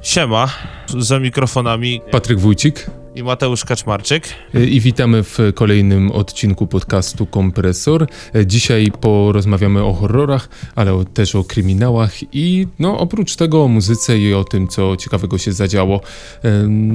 Siema, za mikrofonami. Patryk Wójcik i Mateusz Kaczmarczyk. y, i witamy w kolejnym odcinku podcastu Kompresor. Y, Dzisiaj porozmawiamy o horrorach, ale też o kryminałach i no oprócz tego o muzyce i o tym, co ciekawego się zadziało.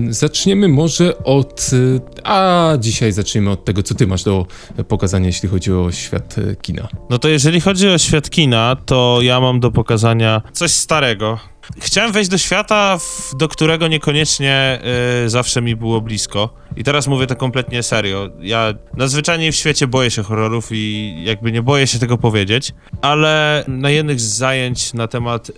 Zaczniemy może od... y, A dzisiaj zaczniemy od tego, co ty masz do pokazania, jeśli chodzi o świat kina. No to jeżeli chodzi o świat kina, to ja mam do pokazania coś starego. Chciałem wejść do świata, w, do którego niekoniecznie y, zawsze mi było blisko. I teraz mówię to kompletnie serio. Ja nadzwyczajnie w świecie boję się horrorów i jakby nie boję się tego powiedzieć, ale na jednych z zajęć na temat y,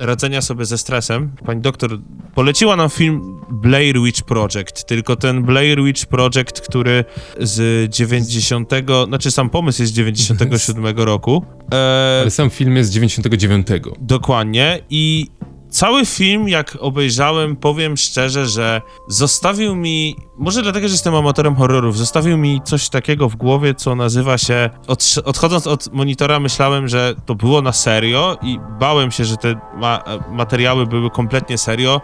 radzenia sobie ze stresem, pani doktor poleciła nam film Blair Witch Project, tylko ten Blair Witch Project, który z 90, znaczy sam pomysł jest z 97 roku. E, Ale sam film jest z 99. Dokładnie i cały film, jak obejrzałem, powiem szczerze, że zostawił mi, może dlatego, że jestem amatorem horrorów, zostawił mi coś takiego w głowie, co nazywa się, od, odchodząc od monitora myślałem, że to było na serio i bałem się, że te ma, materiały były kompletnie serio,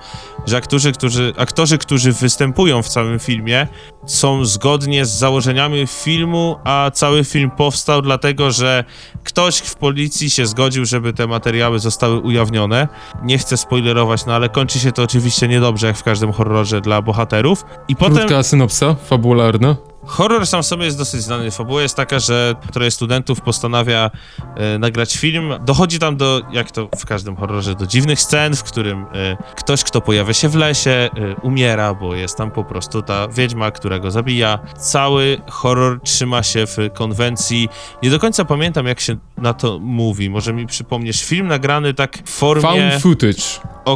że aktorzy którzy, aktorzy, którzy występują w całym filmie, są zgodnie z założeniami filmu, a cały film powstał dlatego, że ktoś w policji się zgodził, żeby te materiały zostały ujawnione. Nie chcę spoilerować, no ale kończy się to oczywiście niedobrze, jak w każdym horrorze dla bohaterów. I potem Krótka synopsa, fabularna. horror sam w sobie jest dosyć znany. Fabuła jest taka, że troje studentów postanawia e, nagrać film. Dochodzi tam do, jak to w każdym horrorze, do dziwnych scen, w którym e, ktoś, kto pojawia się w lesie, e, umiera, bo jest tam po prostu ta wiedźma, która go zabija. Cały horror trzyma się w konwencji. Nie do końca pamiętam, jak się na to mówi. Może mi przypomniesz. Film nagrany tak w formie... Found footage,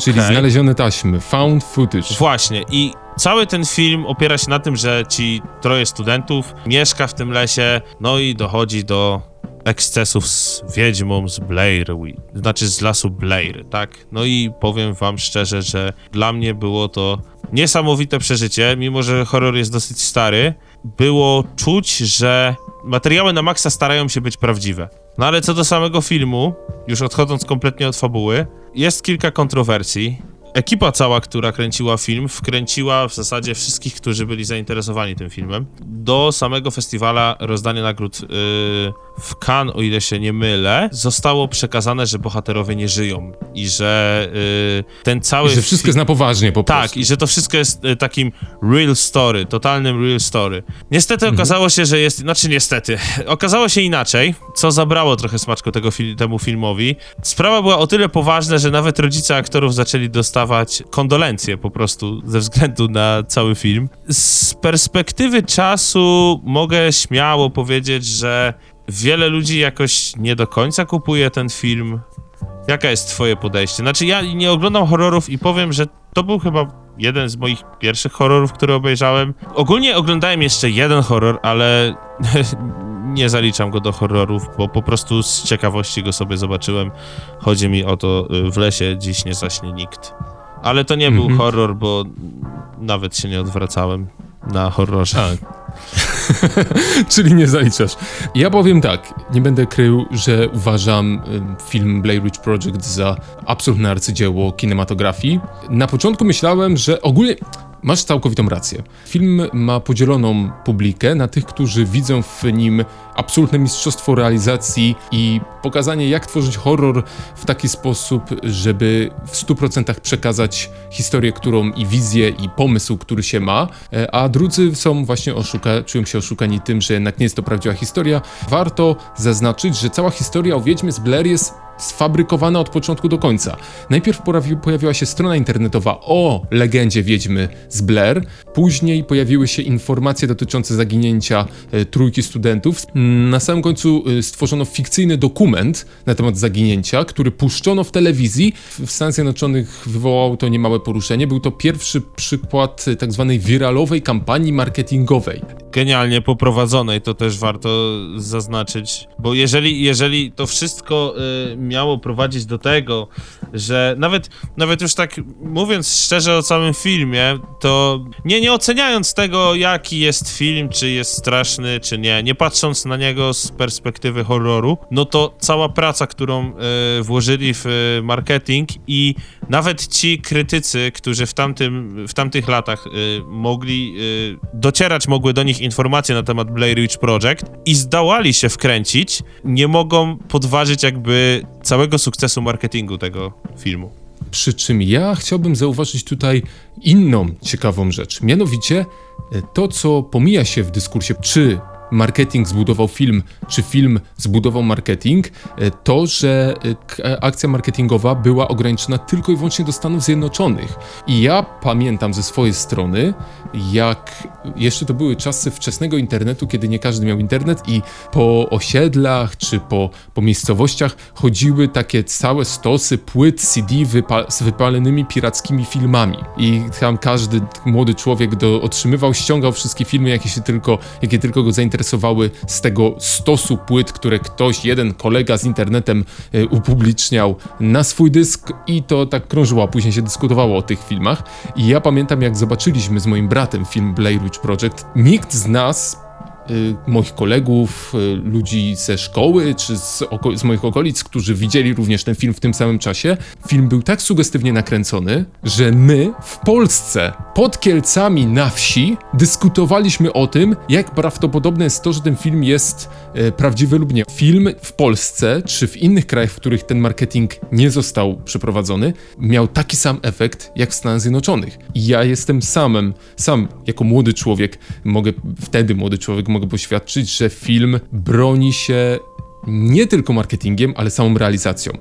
czyli Okej. znalezione taśmy. Found footage. Właśnie i cały ten film opiera się na tym, że ci troje studentów mieszka w tym lesie, no i dochodzi do ekscesów z wiedźmą z Blair, znaczy z lasu Blair, tak? No i powiem wam szczerze, że dla mnie było to niesamowite przeżycie, mimo że horror jest dosyć stary, było czuć, że materiały na maksa starają się być prawdziwe. No ale co do samego filmu, już odchodząc kompletnie od fabuły, jest kilka kontrowersji. Ekipa cała, która kręciła film, wkręciła w zasadzie wszystkich, którzy byli zainteresowani tym filmem. Do samego festiwala rozdania nagród yy, w Cannes, o ile się nie mylę, zostało przekazane, że bohaterowie nie żyją i że yy, ten cały I że wszystko jest na poważnie po tak, prostu. i że to wszystko jest e, takim real story, totalnym real story. Niestety Mhm. okazało się, że jest, znaczy niestety, okazało się inaczej, co zabrało trochę smaczku tego fil- temu filmowi. Sprawa była o tyle poważna, że nawet rodzice aktorów zaczęli dostawać kondolencje po prostu ze względu na cały film. Z perspektywy czasu mogę śmiało powiedzieć, że wiele ludzi jakoś nie do końca kupuje ten film. Jaka jest twoje podejście? Znaczy, ja nie oglądam horrorów i powiem, że to był chyba jeden z moich pierwszych horrorów, które obejrzałem. Ogólnie oglądałem jeszcze jeden horror, ale nie zaliczam go do horrorów, bo po prostu z ciekawości go sobie zobaczyłem. Chodzi mi o to, y, w lesie dziś nie zaśnie nikt. Ale to nie był Mhm. horror, bo nawet się nie odwracałem na horrorze. Tak. Czyli nie zaliczasz. Ja powiem tak, nie będę krył, że uważam ym, film Blair Witch Project za absolutne arcydzieło kinematografii. Na początku myślałem, że ogólnie masz całkowitą rację. Film ma podzieloną publikę na tych, którzy widzą w nim absolutne mistrzostwo realizacji i pokazanie, jak tworzyć horror w taki sposób, żeby w 100% przekazać historię, którą i wizję, i pomysł, który się ma, e, a drudzy są właśnie oszuka, czują się oszukani tym, że jednak nie jest to prawdziwa historia. Warto zaznaczyć, że cała historia o Wiedźmie z Blair jest sfabrykowana od początku do końca. Najpierw pojawi, pojawiła się strona internetowa o legendzie Wiedźmy z Blair, później pojawiły się informacje dotyczące zaginięcia e, trójki studentów. Na samym końcu e, stworzono fikcyjny dokument na temat zaginięcia, który puszczono w telewizji. W Stanach Zjednoczonych wywołało to niemałe poruszenie. Był to pierwszy przykład e, tak zwanej wiralowej kampanii marketingowej. genialnie poprowadzonej, to też warto zaznaczyć, bo jeżeli, jeżeli to wszystko y, miało prowadzić do tego, że nawet, nawet już tak mówiąc szczerze o całym filmie, to nie, nie oceniając tego, jaki jest film, czy jest straszny, czy nie, nie patrząc na niego z perspektywy horroru, no to cała praca, którą e, włożyli w e, marketing i nawet ci krytycy, którzy w, tamtym, w tamtych latach e, mogli, docierać mogły do nich informacje na temat Blair Witch Project i zdołali się wkręcić, nie mogą podważyć jakby całego sukcesu marketingu tego filmu. Przy czym ja chciałbym zauważyć tutaj inną ciekawą rzecz. Mianowicie e, to, co pomija się w dyskursie, czy marketing zbudował film, czy film zbudował marketing, e, to, że e, e, akcja marketingowa była ograniczona tylko i wyłącznie do Stanów Zjednoczonych. I ja pamiętam ze swojej strony, jak jeszcze to były czasy wczesnego internetu, kiedy nie każdy miał internet i po osiedlach czy po, po miejscowościach chodziły takie całe stosy płyt CD wypa- z wypalonymi pirackimi filmami. I tam każdy młody człowiek do, otrzymywał, ściągał wszystkie filmy, jakie się tylko, jakie tylko go zainteresowały z tego stosu płyt, które ktoś, jeden kolega z internetem e, upubliczniał na swój dysk i to tak krążyło, a później się dyskutowało o tych filmach. I ja pamiętam, jak zobaczyliśmy z moim bratem film Blair Witch Project, nikt z nas moich kolegów, y, ludzi ze szkoły czy z, z moich okolic, którzy widzieli również ten film w tym samym czasie. Film był tak sugestywnie nakręcony, że my w Polsce, pod Kielcami na wsi, dyskutowaliśmy o tym, jak prawdopodobne jest to, że ten film jest e, prawdziwy lub nie. Film w Polsce czy w innych krajach, w których ten marketing nie został przeprowadzony, miał taki sam efekt jak w Stanach Zjednoczonych. I ja jestem samym, sam jako młody człowiek, mogę, wtedy młody człowiek, mogę poświadczyć, że film broni się nie tylko marketingiem, ale samą realizacją.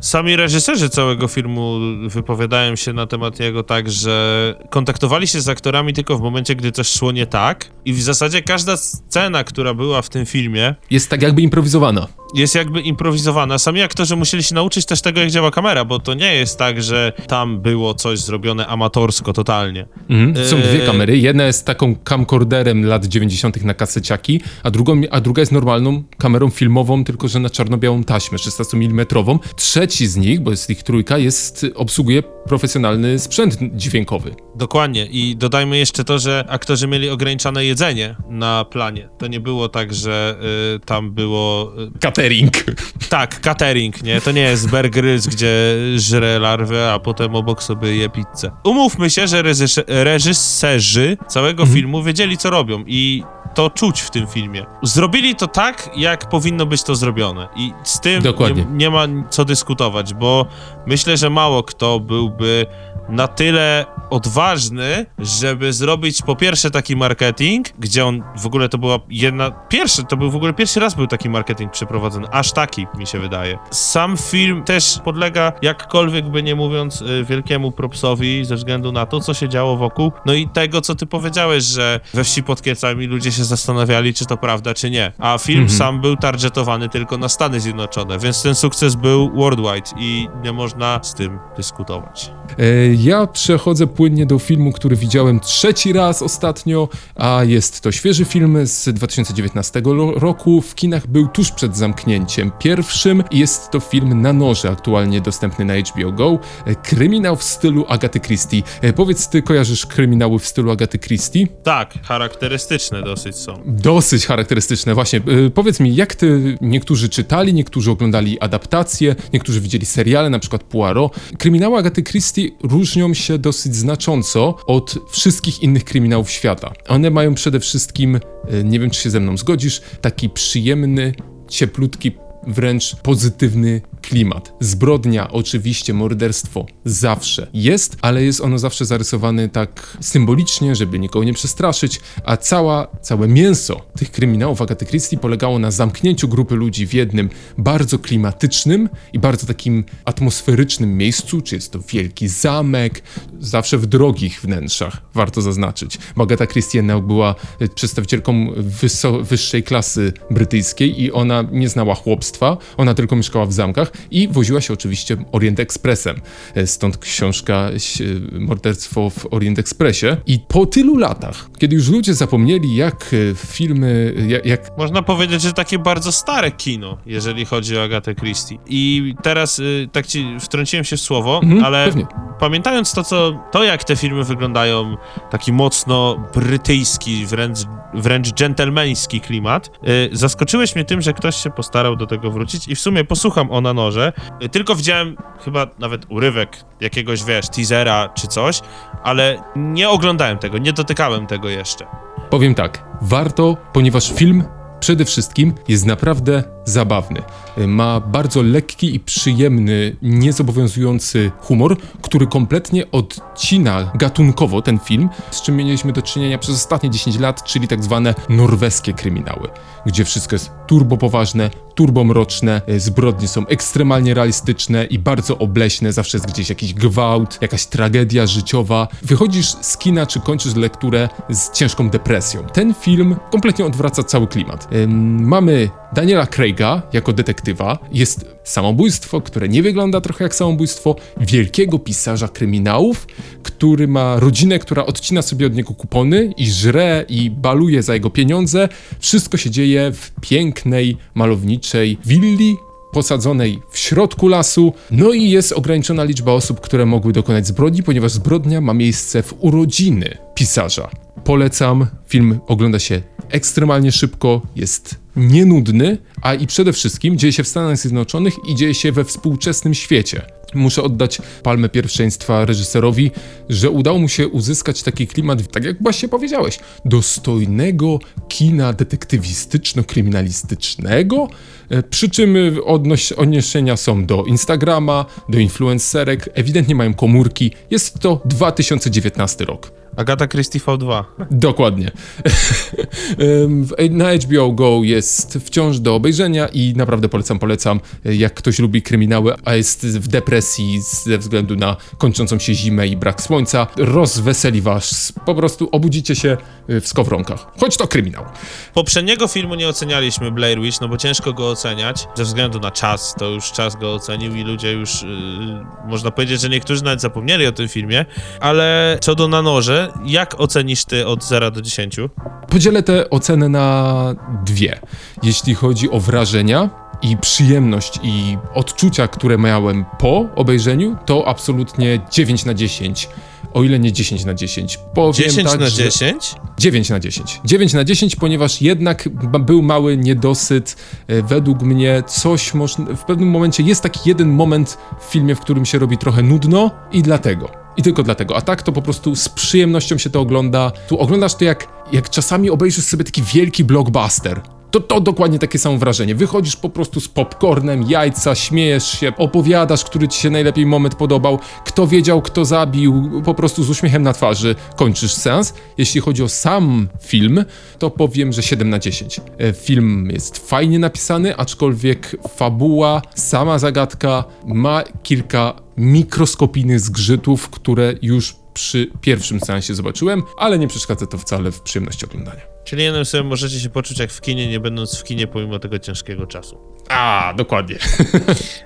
Sami reżyserzy całego filmu wypowiadają się na temat jego tak, że kontaktowali się z aktorami tylko w momencie, gdy coś szło nie tak i w zasadzie każda scena, która była w tym filmie Jest tak jakby improwizowana. Jest jakby improwizowana. Sami aktorzy musieli się nauczyć też tego, jak działa kamera, bo to nie jest tak, że tam było coś zrobione amatorsko totalnie. Mhm. Są dwie kamery. Jedna jest taką camcorderem lat 90. na kaseciaki, a, drugą, a druga jest normalną kamerą filmową, tylko że na czarno-białą taśmę 16 mm. Trzeci z nich, bo jest ich trójka, jest, obsługuje profesjonalny sprzęt dźwiękowy. Dokładnie. I dodajmy jeszcze to, że aktorzy mieli ograniczone jedzenie na planie. To nie było tak, że y, tam było... Y, Catering. tak, catering, nie? To nie jest Bear Grylls, gdzie żre larwę, a potem obok sobie je pizzę. Umówmy się, że reżyse- reżyserzy całego filmu wiedzieli, co robią i to czuć w tym filmie. Zrobili to tak, jak powinno być to zrobione. I z tym nie, nie ma co dyskutować, bo myślę, że mało kto byłby na tyle odważny, żeby zrobić po pierwsze taki marketing, gdzie on w ogóle to była jedna, pierwszy, to był w ogóle pierwszy raz był taki marketing przeprowadzony, aż taki mi się wydaje. Sam film też podlega jakkolwiek by nie mówiąc y, wielkiemu propsowi ze względu na to, co się działo wokół, no i tego, co ty powiedziałeś, że we wsi pod Kielcami ludzie się zastanawiali, czy to prawda, czy nie, a film Mhm. sam był targetowany tylko na Stany Zjednoczone, więc ten sukces był worldwide i nie można z tym dyskutować. E, Ja przechodzę płynnie do filmu, który widziałem trzeci raz ostatnio, a jest to świeży film z 2019 lo- roku. W kinach był tuż przed zamknięciem pierwszym jest to film na noże, aktualnie dostępny na HBO Go. E, Kryminał w stylu Agaty Christie. E, Powiedz, ty kojarzysz kryminały w stylu Agaty Christie? Tak, charakterystyczne dosyć są. Dosyć charakterystyczne, właśnie. E, Powiedz mi, jak ty, niektórzy czytali, niektórzy oglądali adaptacje, niektórzy widzieli seriale, na przykład Poirot. Kryminały Agaty Christie różnią się dosyć znacząco od wszystkich innych kryminałów świata. One mają przede wszystkim, e, nie wiem czy się ze mną zgodzisz, taki przyjemny, cieplutki, wręcz pozytywny klimat. Zbrodnia, oczywiście, morderstwo zawsze jest, ale jest ono zawsze zarysowane tak symbolicznie, żeby nikogo nie przestraszyć, a cała, całe mięso tych kryminałów Agaty Christie polegało na zamknięciu grupy ludzi w jednym bardzo klimatycznym i bardzo takim atmosferycznym miejscu, czy jest to wielki zamek, zawsze w drogich wnętrzach, warto zaznaczyć. Bo Agata Christie była e, przedstawicielką wyższej klasy brytyjskiej i ona nie znała chłopstwa, ona tylko mieszkała w zamkach i woziła się oczywiście Orient Expressem. E, Stąd książka e, Morderstwo w Orient Expressie. I po tylu latach, kiedy już ludzie zapomnieli, jak e, filmy, jak, jak Można powiedzieć, że takie bardzo stare kino, jeżeli chodzi o Agatę Christie. I teraz tak ci wtrąciłem się w słowo, Mhm, ale pewnie. pamiętając to, co, to, jak te filmy wyglądają, taki mocno brytyjski, wręcz, wręcz dżentelmeński klimat, zaskoczyłeś mnie tym, że ktoś się postarał do tego wrócić i w sumie posłucham o na noże. Tylko widziałem chyba nawet urywek jakiegoś, wiesz, teasera czy coś, ale nie oglądałem tego, nie dotykałem tego jeszcze. Powiem tak, warto, ponieważ film przede wszystkim jest naprawdę zabawny. Ma bardzo lekki i przyjemny, niezobowiązujący humor, który kompletnie odcina gatunkowo ten film, z czym mieliśmy do czynienia przez ostatnie 10 lat, czyli tak zwane norweskie kryminały, gdzie wszystko jest turbo poważne, turbo mroczne, e, zbrodnie są ekstremalnie realistyczne i bardzo obleśne, zawsze jest gdzieś jakiś gwałt, jakaś tragedia życiowa. Wychodzisz z kina czy kończysz lekturę z ciężką depresją. Ten film kompletnie odwraca cały klimat. Mamy Daniela Craiga jako detektywa. Jest samobójstwo, które nie wygląda trochę jak samobójstwo wielkiego pisarza kryminałów, który ma rodzinę, która odcina sobie od niego kupony i żre i baluje za jego pieniądze. Wszystko się dzieje w pięknej, malowniczej willi, posadzonej w środku lasu. No i jest ograniczona liczba osób, które mogły dokonać zbrodni, ponieważ zbrodnia ma miejsce w urodziny pisarza. Polecam. Film ogląda się ekstremalnie szybko, jest nienudny, a i przede wszystkim dzieje się w Stanach Zjednoczonych i dzieje się we współczesnym świecie. Muszę oddać palmę pierwszeństwa reżyserowi, że udało mu się uzyskać taki klimat, tak jak właśnie powiedziałeś, dostojnego kina detektywistyczno-kryminalistycznego, e, przy czym e, odnoś- odniesienia są do Instagrama, do influencerek, ewidentnie mają komórki. Jest to 2019 rok. Agata Christie V2. Dokładnie. Na HBO Go jest wciąż do obejrzenia i naprawdę polecam, polecam. Jak ktoś lubi kryminały, a jest w depresji ze względu na kończącą się zimę i brak słońca, rozweseli was. Po prostu obudzicie się y, w skowronkach. Choć to kryminał. Poprzedniego filmu nie ocenialiśmy Blair Witch, no bo ciężko go oceniać ze względu na czas. To już czas go ocenił i ludzie już, yy, można powiedzieć, że niektórzy nawet zapomnieli o tym filmie. Ale co do na noże, jak ocenisz ty od 0 do 10? Podzielę tę ocenę na dwie. Jeśli chodzi o wrażenia i przyjemność i odczucia, które miałem po obejrzeniu, to absolutnie 9 na 10. O ile nie 10 na 10. Powiem 10 tak, na że- 10? 9 na 10. 9 na 10, ponieważ jednak był mały niedosyt. E, Według mnie coś można. W pewnym momencie jest taki jeden moment w filmie, w którym się robi trochę nudno i dlatego. I tylko dlatego. A tak to po prostu z przyjemnością się to ogląda. Tu oglądasz to jak, jak czasami obejrzysz sobie taki wielki blockbuster. To, to dokładnie takie samo wrażenie. Wychodzisz po prostu z popcornem, jajca, śmiejesz się, opowiadasz, który ci się najlepiej moment podobał, kto wiedział, kto zabił, po prostu z uśmiechem na twarzy kończysz seans. Jeśli chodzi o sam film, to powiem, że 7 na 10. E, Film jest fajnie napisany, aczkolwiek fabuła, sama zagadka ma kilka mikroskopijnych zgrzytów, które już przy pierwszym seansie zobaczyłem, ale nie przeszkadza to wcale w przyjemności oglądania. Czyli jednym słowem możecie się poczuć jak w kinie, nie będąc w kinie pomimo tego ciężkiego czasu. A, dokładnie.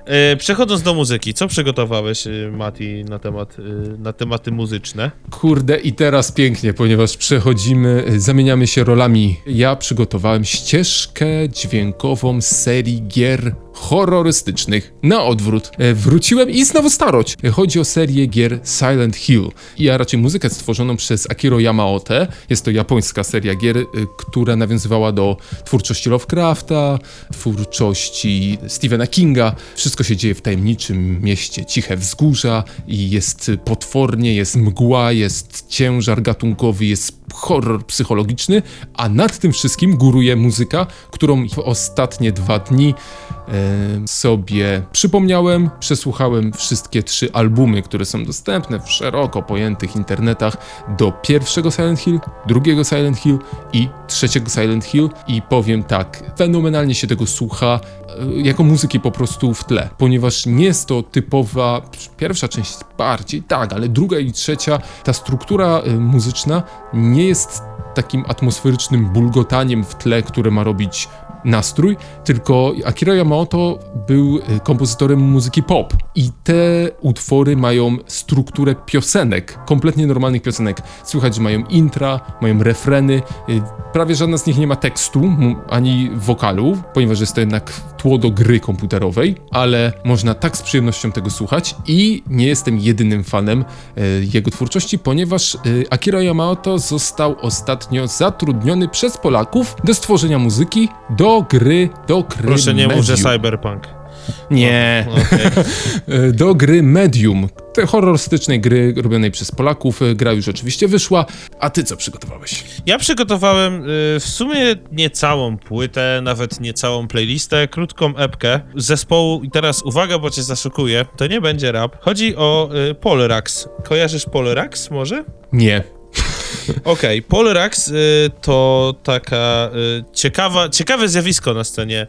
E, przechodząc do muzyki, co przygotowałeś, e, Mati, na, temat, e, na tematy muzyczne? Kurde, i teraz pięknie, ponieważ przechodzimy, y, zamieniamy się rolami. Ja przygotowałem ścieżkę dźwiękową z serii gier horrorystycznych na odwrót. E, Wróciłem i znowu starość. E, Chodzi o serię gier Silent Hill. Ja raczej muzykę stworzoną przez Akiro Yamaote. Jest to japońska seria gier, y, która nawiązywała do twórczości Lovecrafta, twórczości Stephena Kinga. Wszystko się dzieje w tajemniczym mieście Ciche Wzgórza i jest potwornie, jest mgła, jest ciężar gatunkowy, jest horror psychologiczny, a nad tym wszystkim góruje muzyka, którą w ostatnie dwa dni e, sobie przypomniałem, przesłuchałem wszystkie trzy albumy, które są dostępne w szeroko pojętych internetach do pierwszego Silent Hill, drugiego Silent Hill i trzeciego Silent Hill i powiem tak, fenomenalnie się tego słucha e, jako muzyki po prostu w tle, ponieważ nie jest to typowa, pierwsza część bardziej, tak, ale druga i trzecia, ta struktura e, muzyczna nie jest takim atmosferycznym bulgotaniem w tle, które ma robić nastrój, tylko Akira Yamamoto był y, kompozytorem muzyki pop i te utwory mają strukturę piosenek, kompletnie normalnych piosenek. Słychać, że mają intra, mają refreny, y, prawie żadna z nich nie ma tekstu ani wokalu, ponieważ jest to jednak tło do gry komputerowej, ale można tak z przyjemnością tego słuchać i nie jestem jedynym fanem e, jego twórczości, ponieważ Akira Yamamoto został ostatnio zatrudniony przez Polaków do stworzenia muzyki do gry, do gry Proszę nie mów, że cyberpunk. Nie, Okej. E, do gry Medium, te horrorystycznej gry robionej przez Polaków. E, Gra już oczywiście wyszła, a ty co przygotowałeś? Ja przygotowałem y, w sumie nie całą płytę, nawet nie całą playlistę, krótką epkę zespołu i teraz uwaga, bo cię zaszukuję, to nie będzie rap. Chodzi o Polrax. Kojarzysz Polrax może? Nie. Okej, Polrax y, to taka y, ciekawa, ciekawe zjawisko na scenie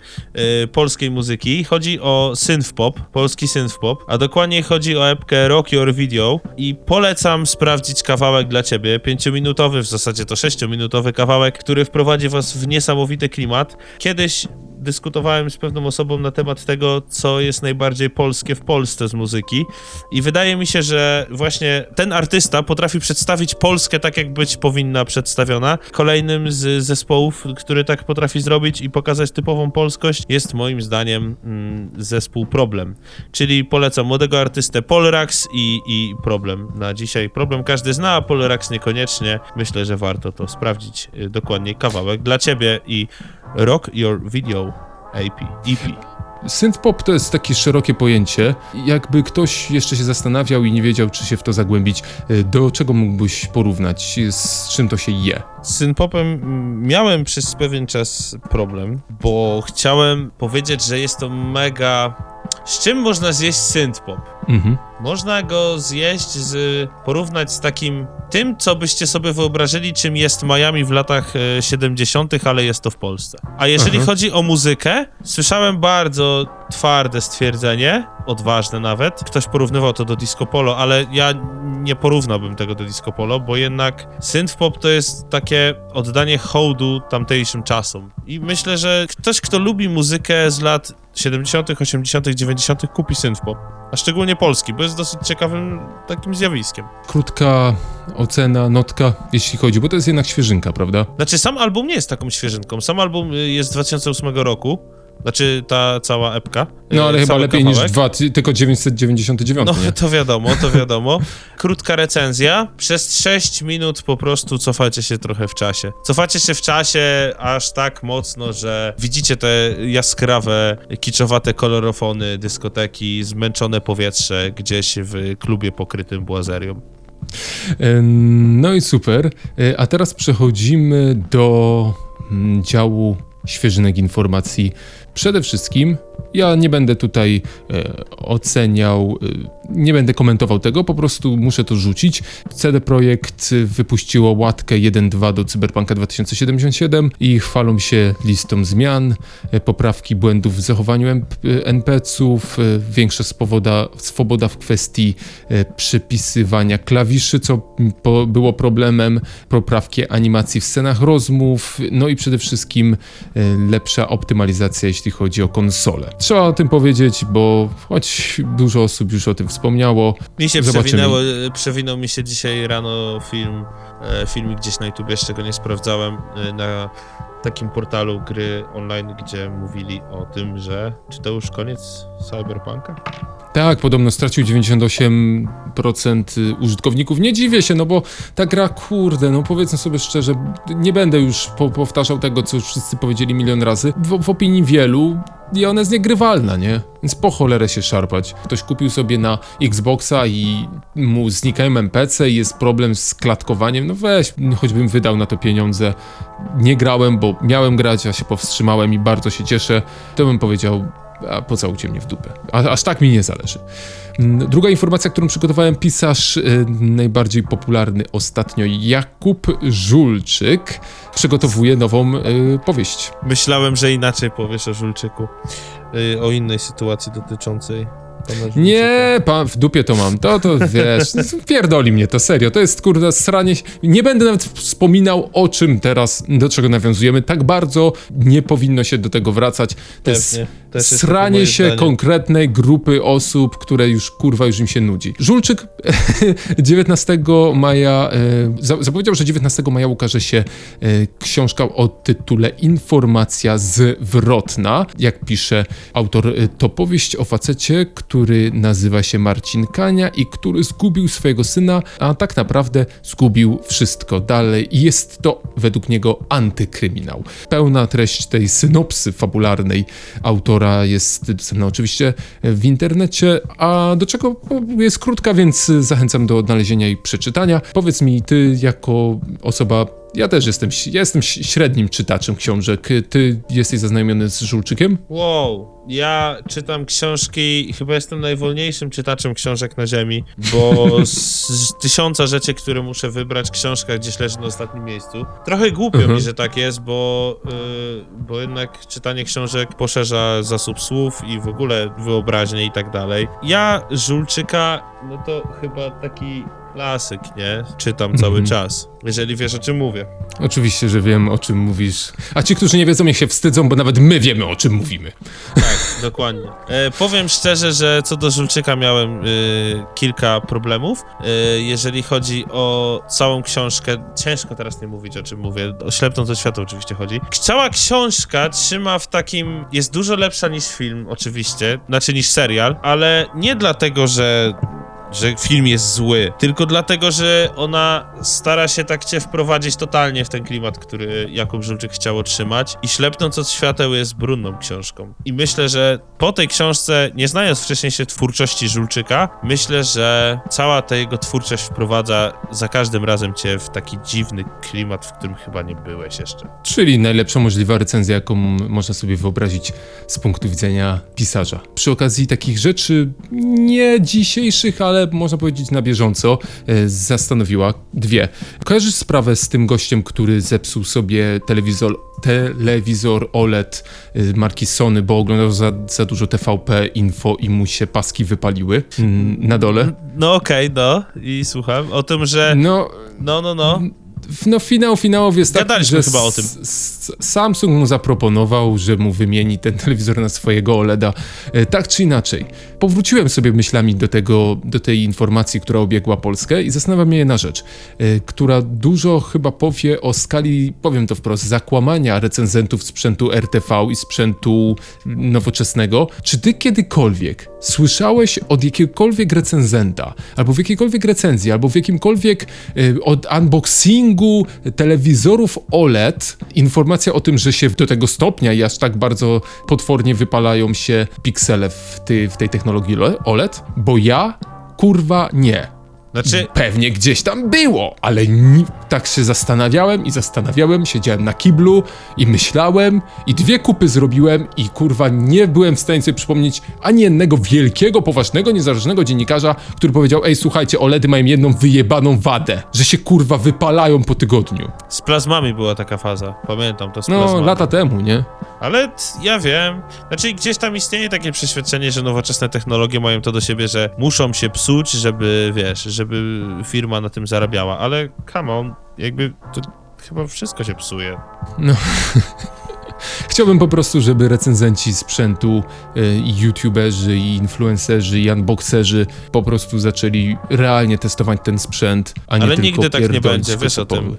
y, polskiej muzyki. Chodzi o synthpop, polski synthpop, a dokładniej chodzi o epkę Rock Your Video i polecam sprawdzić kawałek dla ciebie, pięciominutowy, w zasadzie to sześciominutowy kawałek, który wprowadzi was w niesamowity klimat. Kiedyś dyskutowałem z pewną osobą na temat tego, co jest najbardziej polskie w Polsce z muzyki i wydaje mi się, że właśnie ten artysta potrafi przedstawić Polskę tak, jak być powinna przedstawiona. Kolejnym z zespołów, który tak potrafi zrobić i pokazać typową polskość jest moim zdaniem mm, zespół Problem. Czyli polecam młodego artystę Polrax i, i Problem na dzisiaj. Problem każdy zna, a Polrax niekoniecznie. Myślę, że warto to sprawdzić y, dokładniej. Kawałek dla ciebie i Rock Your Video AP, EP. Synthpop to jest takie szerokie pojęcie. Jakby ktoś jeszcze się zastanawiał i nie wiedział, czy się w to zagłębić, y, do czego mógłbyś porównać? Z czym to się je? Z synpopem mm, miałem przez pewien czas problem, bo chciałem powiedzieć, że jest to mega... Z czym można zjeść synthpop? Mhm. Można go zjeść, z, porównać z takim tym, co byście sobie wyobrażyli, czym jest Miami w latach e, 70., ale jest to w Polsce. A jeżeli Aha. chodzi o muzykę, słyszałem bardzo twarde stwierdzenie, odważne nawet. Ktoś porównywał to do disco polo, ale ja nie porównałbym tego do disco polo, bo jednak synthpop to jest takie oddanie hołdu tamtejszym czasom. I myślę, że ktoś, kto lubi muzykę z lat 70., 80., 90., kupi synthpop. A szczególnie polski, bo jest dosyć ciekawym takim zjawiskiem. Krótka ocena, notka, jeśli chodzi, bo to jest jednak świeżynka, prawda? Znaczy, sam album nie jest taką świeżynką. Sam album y, jest z 2008 roku. Znaczy, ta cała epka. No ale chyba cały lepiej kawałek. niż dwa, ty- tylko 999, No, nie? to wiadomo, to wiadomo. Krótka recenzja. Przez 6 minut po prostu cofacie się trochę w czasie. Cofacie się w czasie aż tak mocno, że widzicie te jaskrawe, kiczowate kolorofony dyskoteki, zmęczone powietrze gdzieś w klubie pokrytym błazerią. No i super. E, A teraz przechodzimy do mm, działu świeżynek informacji. Przede wszystkim ja nie będę tutaj e, oceniał, e, nie będę komentował tego, po prostu muszę to rzucić. CD Projekt wypuściło łatkę 1.2 do Cyberpunka 2077 i chwalą się listą zmian, e, poprawki błędów w zachowaniu MP- NPC-ów, e, większa swoboda, swoboda w kwestii e, przypisywania klawiszy, co po, było problemem, poprawki animacji w scenach rozmów, no i przede wszystkim e, lepsza optymalizacja, jeśli chodzi o konsole. Trzeba o tym powiedzieć, bo choć dużo osób już o tym wspomniało, Mi się Zobaczymy. przewinęło, przewinął mi się dzisiaj rano film, e, filmik gdzieś na YouTube, jeszcze go nie sprawdzałem, e, na takim portalu gry online, gdzie mówili o tym, że czy to już koniec Cyberpunka? Tak, podobno stracił 98% użytkowników. Nie dziwię się, no bo ta gra, kurde, no powiedzmy sobie szczerze, nie będę już po powtarzał tego, co już wszyscy powiedzieli milion razy. W, w opinii wielu i ona jest niegrywalna, nie? Więc po cholerę się szarpać. Ktoś kupił sobie na Xboxa i mu znikają NPC i jest problem z klatkowaniem, no weź, choćbym wydał na to pieniądze. Nie grałem, bo miałem grać, a się powstrzymałem i bardzo się cieszę. To bym powiedział, a pocałujcie mnie w dupę. A, aż tak mi nie zależy. Mm, Druga informacja, którą przygotowałem, pisarz y, najbardziej popularny ostatnio, Jakub Żulczyk, przygotowuje nową y, powieść. Myślałem, że inaczej powiesz o Żulczyku, y, o innej sytuacji dotyczącej Nie, pa, w dupie to mam. To, to wiesz, pierdoli mnie to serio. To jest kurde sranie. Nie będę nawet wspominał o czym teraz, do czego nawiązujemy. Tak bardzo nie powinno się do tego wracać. To Pewnie. Jest takie sranie się zdanie. konkretnej grupy osób, które już kurwa już im się nudzi. Żulczyk 19 maja e, za- zapowiedział, że 19 maja ukaże się e, książka o tytule Informacja zwrotna. Jak pisze autor, e, to powieść o facecie, który nazywa się Marcin Kania i który zgubił swojego syna, a tak naprawdę zgubił wszystko dalej. Jest to według niego antykryminał. Pełna treść tej synopsy fabularnej jest dostępna oczywiście w internecie, a do czego jest krótka, więc zachęcam do odnalezienia i przeczytania. Powiedz mi, ty jako osoba, ja też jestem, ja jestem średnim czytaczem książek, ty jesteś zaznajomiony z Żulczykiem? Wow, ja czytam książki i chyba jestem najwolniejszym czytaczem książek na ziemi, bo z, tysiąca rzeczy, które muszę wybrać, książka gdzieś leży na ostatnim miejscu. Trochę głupio Mhm. mi, że tak jest, bo, y, bo jednak czytanie książek poszerza zasób słów i w ogóle wyobraźnię i tak dalej. Ja Żulczyka, no to chyba taki klasyk, nie? Czytam cały Mhm. czas, jeżeli wiesz o czym mówię. Oczywiście, że wiem o czym mówisz. A ci, którzy nie wiedzą, niech się wstydzą, bo nawet my wiemy o czym mówimy. Tak, dokładnie. E, powiem szczerze, że co do Żulczyka miałem y, kilka problemów. Y, jeżeli chodzi o całą książkę, ciężko teraz nie mówić o czym mówię, o ślepną to światło oczywiście chodzi. Cała książka trzyma w takim, jest dużo lepsza niż film oczywiście, znaczy niż serial, ale nie dlatego, że że film jest zły, tylko dlatego, że ona stara się tak cię wprowadzić totalnie w ten klimat, który Jakub Żulczyk chciał otrzymać i Ślepnąc od świateł jest brudną książką. I myślę, że po tej książce, nie znając wcześniej się twórczości Żulczyka, myślę, że cała ta jego twórczość wprowadza za każdym razem cię w taki dziwny klimat, w którym chyba nie byłeś jeszcze. Czyli najlepsza możliwa recenzja, jaką można sobie wyobrazić z punktu widzenia pisarza. Przy okazji takich rzeczy nie dzisiejszych, ale można powiedzieć na bieżąco, e, zastanowiła dwie. Kojarzysz sprawę z tym gościem, który zepsuł sobie telewizor, telewizor OLED e, marki Sony, bo oglądał za, za dużo TVP Info i mu się paski wypaliły mm, na dole? No okej, no i słucham o tym, że No, no, no, no. No finał finałów jest taki, Gadaliśmy że chyba o tym. Samsung mu zaproponował, że mu wymieni ten telewizor na swojego OLEDa. E, Tak czy inaczej. Powróciłem sobie myślami do tego, do tej informacji, która obiegła Polskę i zastanawiam mnie jedna rzecz, e, która dużo chyba powie o skali, powiem to wprost, zakłamania recenzentów sprzętu RTV i sprzętu nowoczesnego. Czy ty kiedykolwiek słyszałeś od jakiegokolwiek recenzenta, albo w jakiejkolwiek recenzji, albo w jakimkolwiek e, od unboxingu telewizorów OLED informacja o tym, że się do tego stopnia i aż tak bardzo potwornie wypalają się piksele w, ty, w tej technologii le- OLED? Bo ja, kurwa, nie. Znaczy, Pewnie gdzieś tam było, ale ni- tak się zastanawiałem i zastanawiałem, siedziałem na kiblu i myślałem i dwie kupy zrobiłem i kurwa nie byłem w stanie sobie przypomnieć ani jednego wielkiego, poważnego, niezależnego dziennikarza, który powiedział, ej słuchajcie, OLEDy mają jedną wyjebaną wadę, że się kurwa wypalają po tygodniu. z plazmami była taka faza. Pamiętam to z No, plazmami. lata temu, nie? Ale t- ja wiem. Znaczy, gdzieś tam istnieje takie przeświadczenie, że nowoczesne technologie mają to do siebie, że muszą się psuć, żeby, wiesz, żeby firma na tym zarabiała. Ale come on, jakby to chyba wszystko się psuje. No. Chciałbym po prostu, żeby recenzenci sprzętu, y, i youtuberzy, i influencerzy, i unboxerzy po prostu zaczęli realnie testować ten sprzęt, a nie Ale tylko nigdy tak nie będzie, wiesz o tym.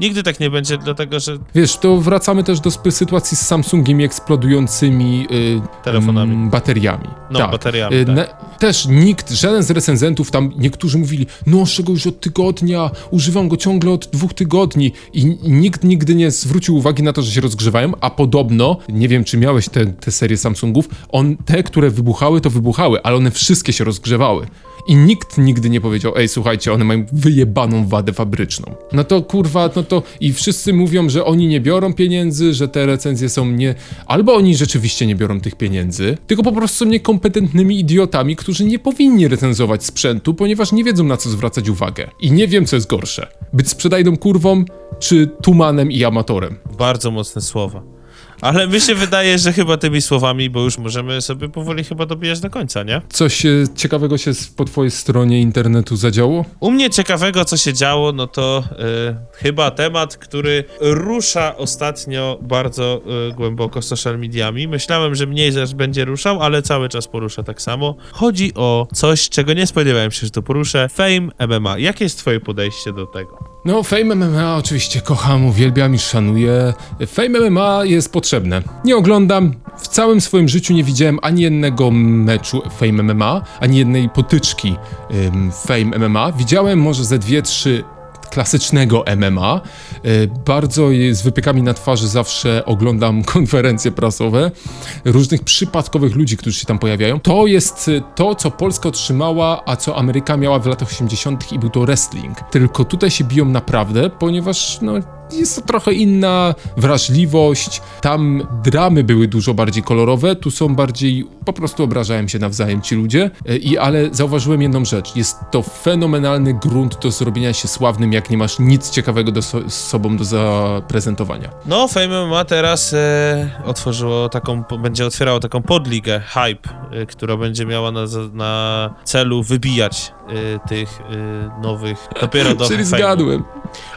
Nigdy tak nie będzie, dlatego że Wiesz, to wracamy też do sytuacji z Samsungiem i eksplodującymi y, Telefonami. mm, bateriami. No, tak. bateriami, Y, tak. na- też nikt, żaden z recenzentów tam, niektórzy mówili, noszę go już od tygodnia, używam go ciągle od dwóch tygodni i nikt nigdy nie zwrócił uwagi na to, że się rozgrzewają, a podobno, nie wiem czy miałeś te, te serie Samsungów, on, te, które wybuchały, to wybuchały, ale one wszystkie się rozgrzewały. I nikt nigdy nie powiedział, ej, słuchajcie, one mają wyjebaną wadę fabryczną. No to kurwa, no to i wszyscy mówią, że oni nie biorą pieniędzy, że te recenzje są nie... Albo oni rzeczywiście nie biorą tych pieniędzy, tylko po prostu są niekompetentnymi idiotami, którzy nie powinni recenzować sprzętu, ponieważ nie wiedzą na co zwracać uwagę. I nie wiem, co jest gorsze. Być sprzedajną kurwą, czy tumanem i amatorem. bardzo mocne słowa. Ale mi się wydaje, że chyba tymi słowami, bo już możemy sobie powoli chyba dobijać do końca, nie? Coś e, ciekawego się s- po twojej stronie internetu zadziało? U mnie ciekawego, co się działo, no to y, chyba temat, który rusza ostatnio bardzo y, głęboko social mediami. Myślałem, że mniej też będzie ruszał, ale cały czas porusza tak samo. Chodzi o coś, czego nie spodziewałem się, że to poruszę. Fame MMA. Jakie jest twoje podejście do tego? No, Fame MMA oczywiście kocham, uwielbiam i szanuję. Fame MMA jest Nie oglądam, w całym swoim życiu nie widziałem ani jednego meczu Fame MMA, ani jednej potyczki ym, Fame MMA. Widziałem może ze dwie, trzy klasycznego MMA. Y, Bardzo z wypiekami na twarzy zawsze oglądam konferencje prasowe różnych przypadkowych ludzi, którzy się tam pojawiają. To jest y, to, co Polska otrzymała, a co Ameryka miała w latach 80. i był to wrestling. Tylko tutaj się biją naprawdę, ponieważ no, jest to trochę inna wrażliwość. Tam dramy były dużo bardziej kolorowe, tu są bardziej po prostu obrażają się nawzajem ci ludzie. E, I ale zauważyłem jedną rzecz. Jest to fenomenalny grunt do zrobienia się sławnym, jak nie masz nic ciekawego do so, z sobą do zaprezentowania. No, Fame MMA teraz e, otworzyło taką, będzie otwierało taką podligę, hype, e, która będzie miała na, na celu wybijać e, tych e, nowych, dopiero do Czyli zgadłem.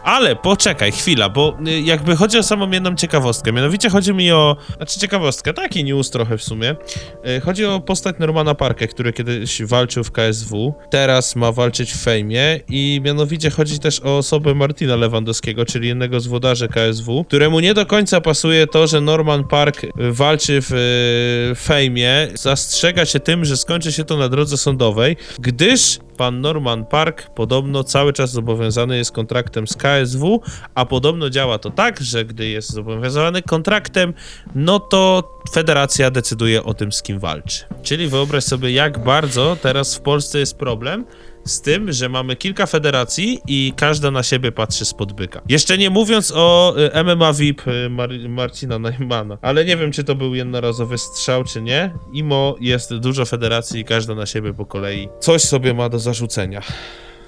Ale poczekaj, chwila, bo y, jakby chodzi o samą jedną ciekawostkę. Mianowicie chodzi mi o. Znaczy ciekawostkę, taki news trochę w sumie. Y, Chodzi o postać Normana Parkę, który kiedyś walczył w KSW. Teraz ma walczyć w fejmie. I mianowicie chodzi też o osobę Martina Lewandowskiego, czyli jednego z włodarzy KSW, któremu nie do końca pasuje to, że Norman Park walczy w y, fejmie. Zastrzega się tym, że skończy się to na drodze sądowej, gdyż pan Norman Park podobno cały czas zobowiązany jest kontraktem z KSW, a podobno działa to tak, że gdy jest zobowiązany kontraktem, no to federacja decyduje o tym, z kim walczy. Czyli wyobraź sobie, jak bardzo teraz w Polsce jest problem z tym, że mamy kilka federacji i każda na siebie patrzy spod byka. Jeszcze nie mówiąc o y, MMA VIP y, Mar Marcina Najmana, ale nie wiem, czy to był jednorazowy strzał, czy nie. Imo jest dużo federacji i każda na siebie po kolei coś sobie ma do zarzucenia.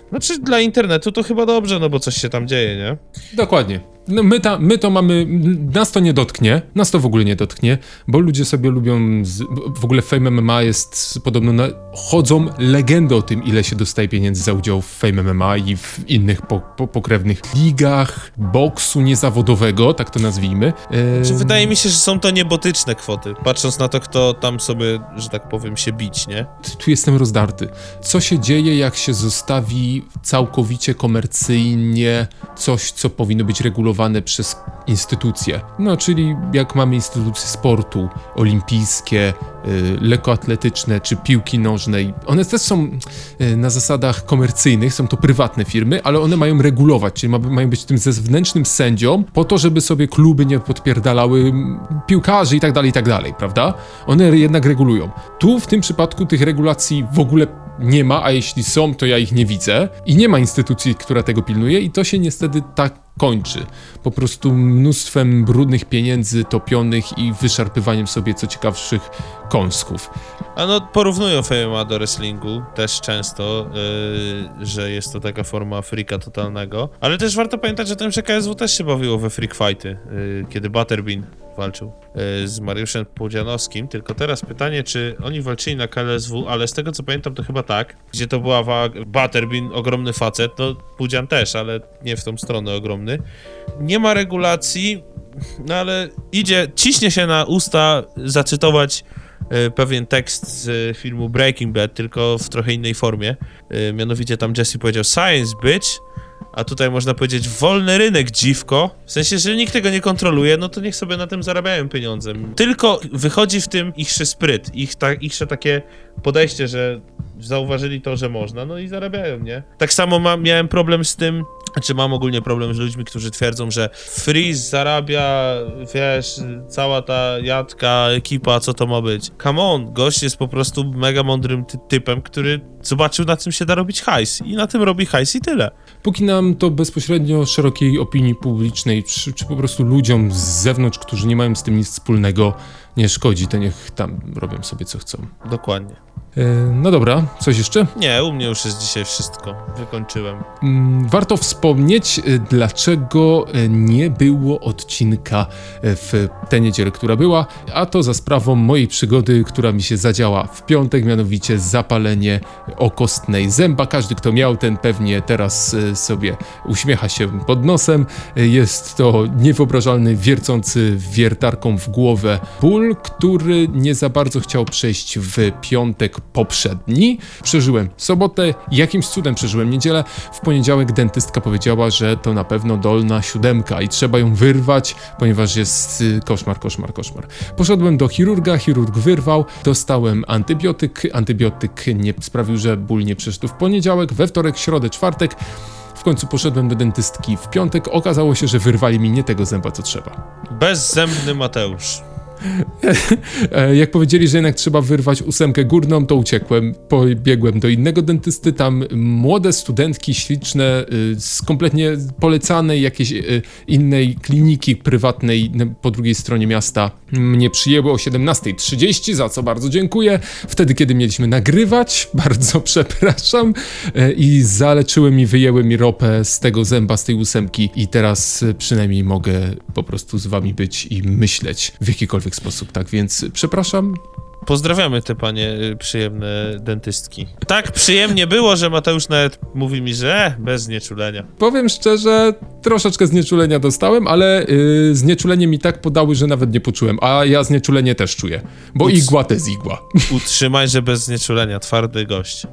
Znaczy, dla internetu to chyba dobrze, no bo coś się tam dzieje, nie? Dokładnie. No my, ta, my to mamy, nas to nie dotknie, nas to w ogóle nie dotknie, bo ludzie sobie lubią, z, w ogóle Fame MMA jest podobno, na, chodzą legendy o tym, ile się dostaje pieniędzy za udział w Fame MMA i w innych po, po, pokrewnych ligach boksu niezawodowego, tak to nazwijmy. Czy wydaje mi się, że są to niebotyczne kwoty, patrząc na to, kto tam sobie, że tak powiem, się bić, nie? tu jestem rozdarty. Co się dzieje, jak się zostawi całkowicie komercyjnie coś, co powinno być regulowane przez instytucje? No, czyli jak mamy instytucje sportu, olimpijskie, y, lekkoatletyczne czy piłki nożnej, one też są y, na zasadach komercyjnych, są to prywatne firmy, ale one mają regulować, czyli ma, mają być tym zewnętrznym sędzią po to, żeby sobie kluby nie podpierdalały piłkarzy i tak dalej, i tak dalej, prawda? One jednak regulują. Tu w tym przypadku tych regulacji w ogóle nie ma, a jeśli są, to ja ich nie widzę i nie ma instytucji, która tego pilnuje i to się niestety tak kończy. Po prostu mnóstwem brudnych pieniędzy topionych i wyszarpywaniem sobie co ciekawszych kąsków. A no, porównują MMA do wrestlingu też często, yy, że jest to taka forma freaka totalnego. Ale też warto pamiętać, że tym, że KSW też się bawiło we freak fighty, yy, kiedy Butterbean walczył yy, z Mariuszem Pudzianowskim. Tylko teraz pytanie, czy oni walczyli na KSW, ale z tego co pamiętam, to chyba tak, gdzie to była Butterbean, ogromny facet, no Pudzian też, ale nie w tą stronę ogromny. Nie ma regulacji, no ale idzie, ciśnie się na usta zacytować e, pewien tekst z filmu Breaking Bad, tylko w trochę innej formie. E, Mianowicie tam Jesse powiedział Science, bitch, a tutaj można powiedzieć wolny rynek, dziwko. W sensie, że nikt tego nie kontroluje, no to niech sobie na tym zarabiają pieniądze. Tylko wychodzi w tym ichszy spryt, ich ta, takie podejście, że zauważyli to, że można, no i zarabiają, nie? Tak samo mam, miałem problem z tym, znaczy mam ogólnie problem z ludźmi, którzy twierdzą, że Freeze zarabia, wiesz, cała ta jadka, ekipa, co to ma być. Come on, gość jest po prostu mega mądrym ty typem, który zobaczył na czym się da robić hajs i na tym robi hajs i tyle. Póki nam to bezpośrednio szerokiej opinii publicznej, czy, czy po prostu ludziom z zewnątrz, którzy nie mają z tym nic wspólnego, nie szkodzi, to niech tam robią sobie co chcą. Dokładnie. E, no dobra, coś jeszcze? Nie, u mnie już jest dzisiaj wszystko. Wykończyłem. Mm, Warto wspomnieć, y, dlaczego y, nie było odcinka y, w tę niedzielę, która była, a to za sprawą mojej przygody, która mi się zadziała w piątek, mianowicie zapalenie okostnej zęba. Każdy, kto miał ten, pewnie teraz y, sobie uśmiecha się pod nosem. Y, Jest to niewyobrażalny, wiercący wiertarką w głowę ból, który nie za bardzo chciał przejść w piątek poprzedni. Przeżyłem sobotę, jakimś cudem przeżyłem niedzielę. W poniedziałek dentystka powiedziała, że to na pewno dolna siódemka i trzeba ją wyrwać, ponieważ jest y, koszmar, koszmar, koszmar. Poszedłem do chirurga, chirurg wyrwał, dostałem antybiotyk. Antybiotyk nie sprawił, że ból nie przeszedł w poniedziałek, we wtorek, środę, czwartek. W końcu poszedłem do dentystki w piątek. Okazało się, że wyrwali mi nie tego zęba, co trzeba. Bezzębny Mateusz. E, Jak powiedzieli, że jednak trzeba wyrwać ósemkę górną, to uciekłem. Pobiegłem do innego dentysty. Tam młode studentki śliczne y, z kompletnie polecanej jakiejś y, innej kliniki prywatnej po drugiej stronie miasta mnie przyjęły o 17.30, za co bardzo dziękuję. Wtedy, kiedy mieliśmy nagrywać, bardzo przepraszam. E, I zaleczyły mi, wyjęły mi ropę z tego zęba, z tej ósemki i teraz y, przynajmniej mogę po prostu z wami być i myśleć w jakikolwiek sposób. Tak więc przepraszam, Pozdrawiamy te panie y, przyjemne dentystki. Tak przyjemnie było, że Mateusz nawet mówi mi, że e, bez znieczulenia. Powiem szczerze, troszeczkę znieczulenia dostałem, ale yy, znieczulenie mi tak podały, że nawet nie poczułem. A ja znieczulenie też czuję. Bo igła to jest igła. Utrzymaj, że bez znieczulenia. Twardy gość.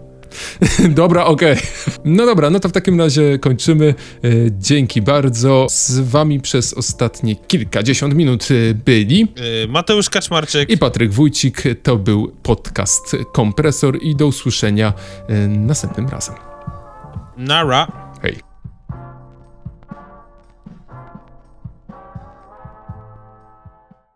dobra, okej. No dobra, no to w takim razie kończymy. Yy, dzięki bardzo. Z wami przez ostatnie kilkadziesiąt minut yy, byli. Y, Mateusz Kaczmarczyk. I Patryk Wójcik. To był podcast Kompresor i do usłyszenia następnym razem. Nara. Hej.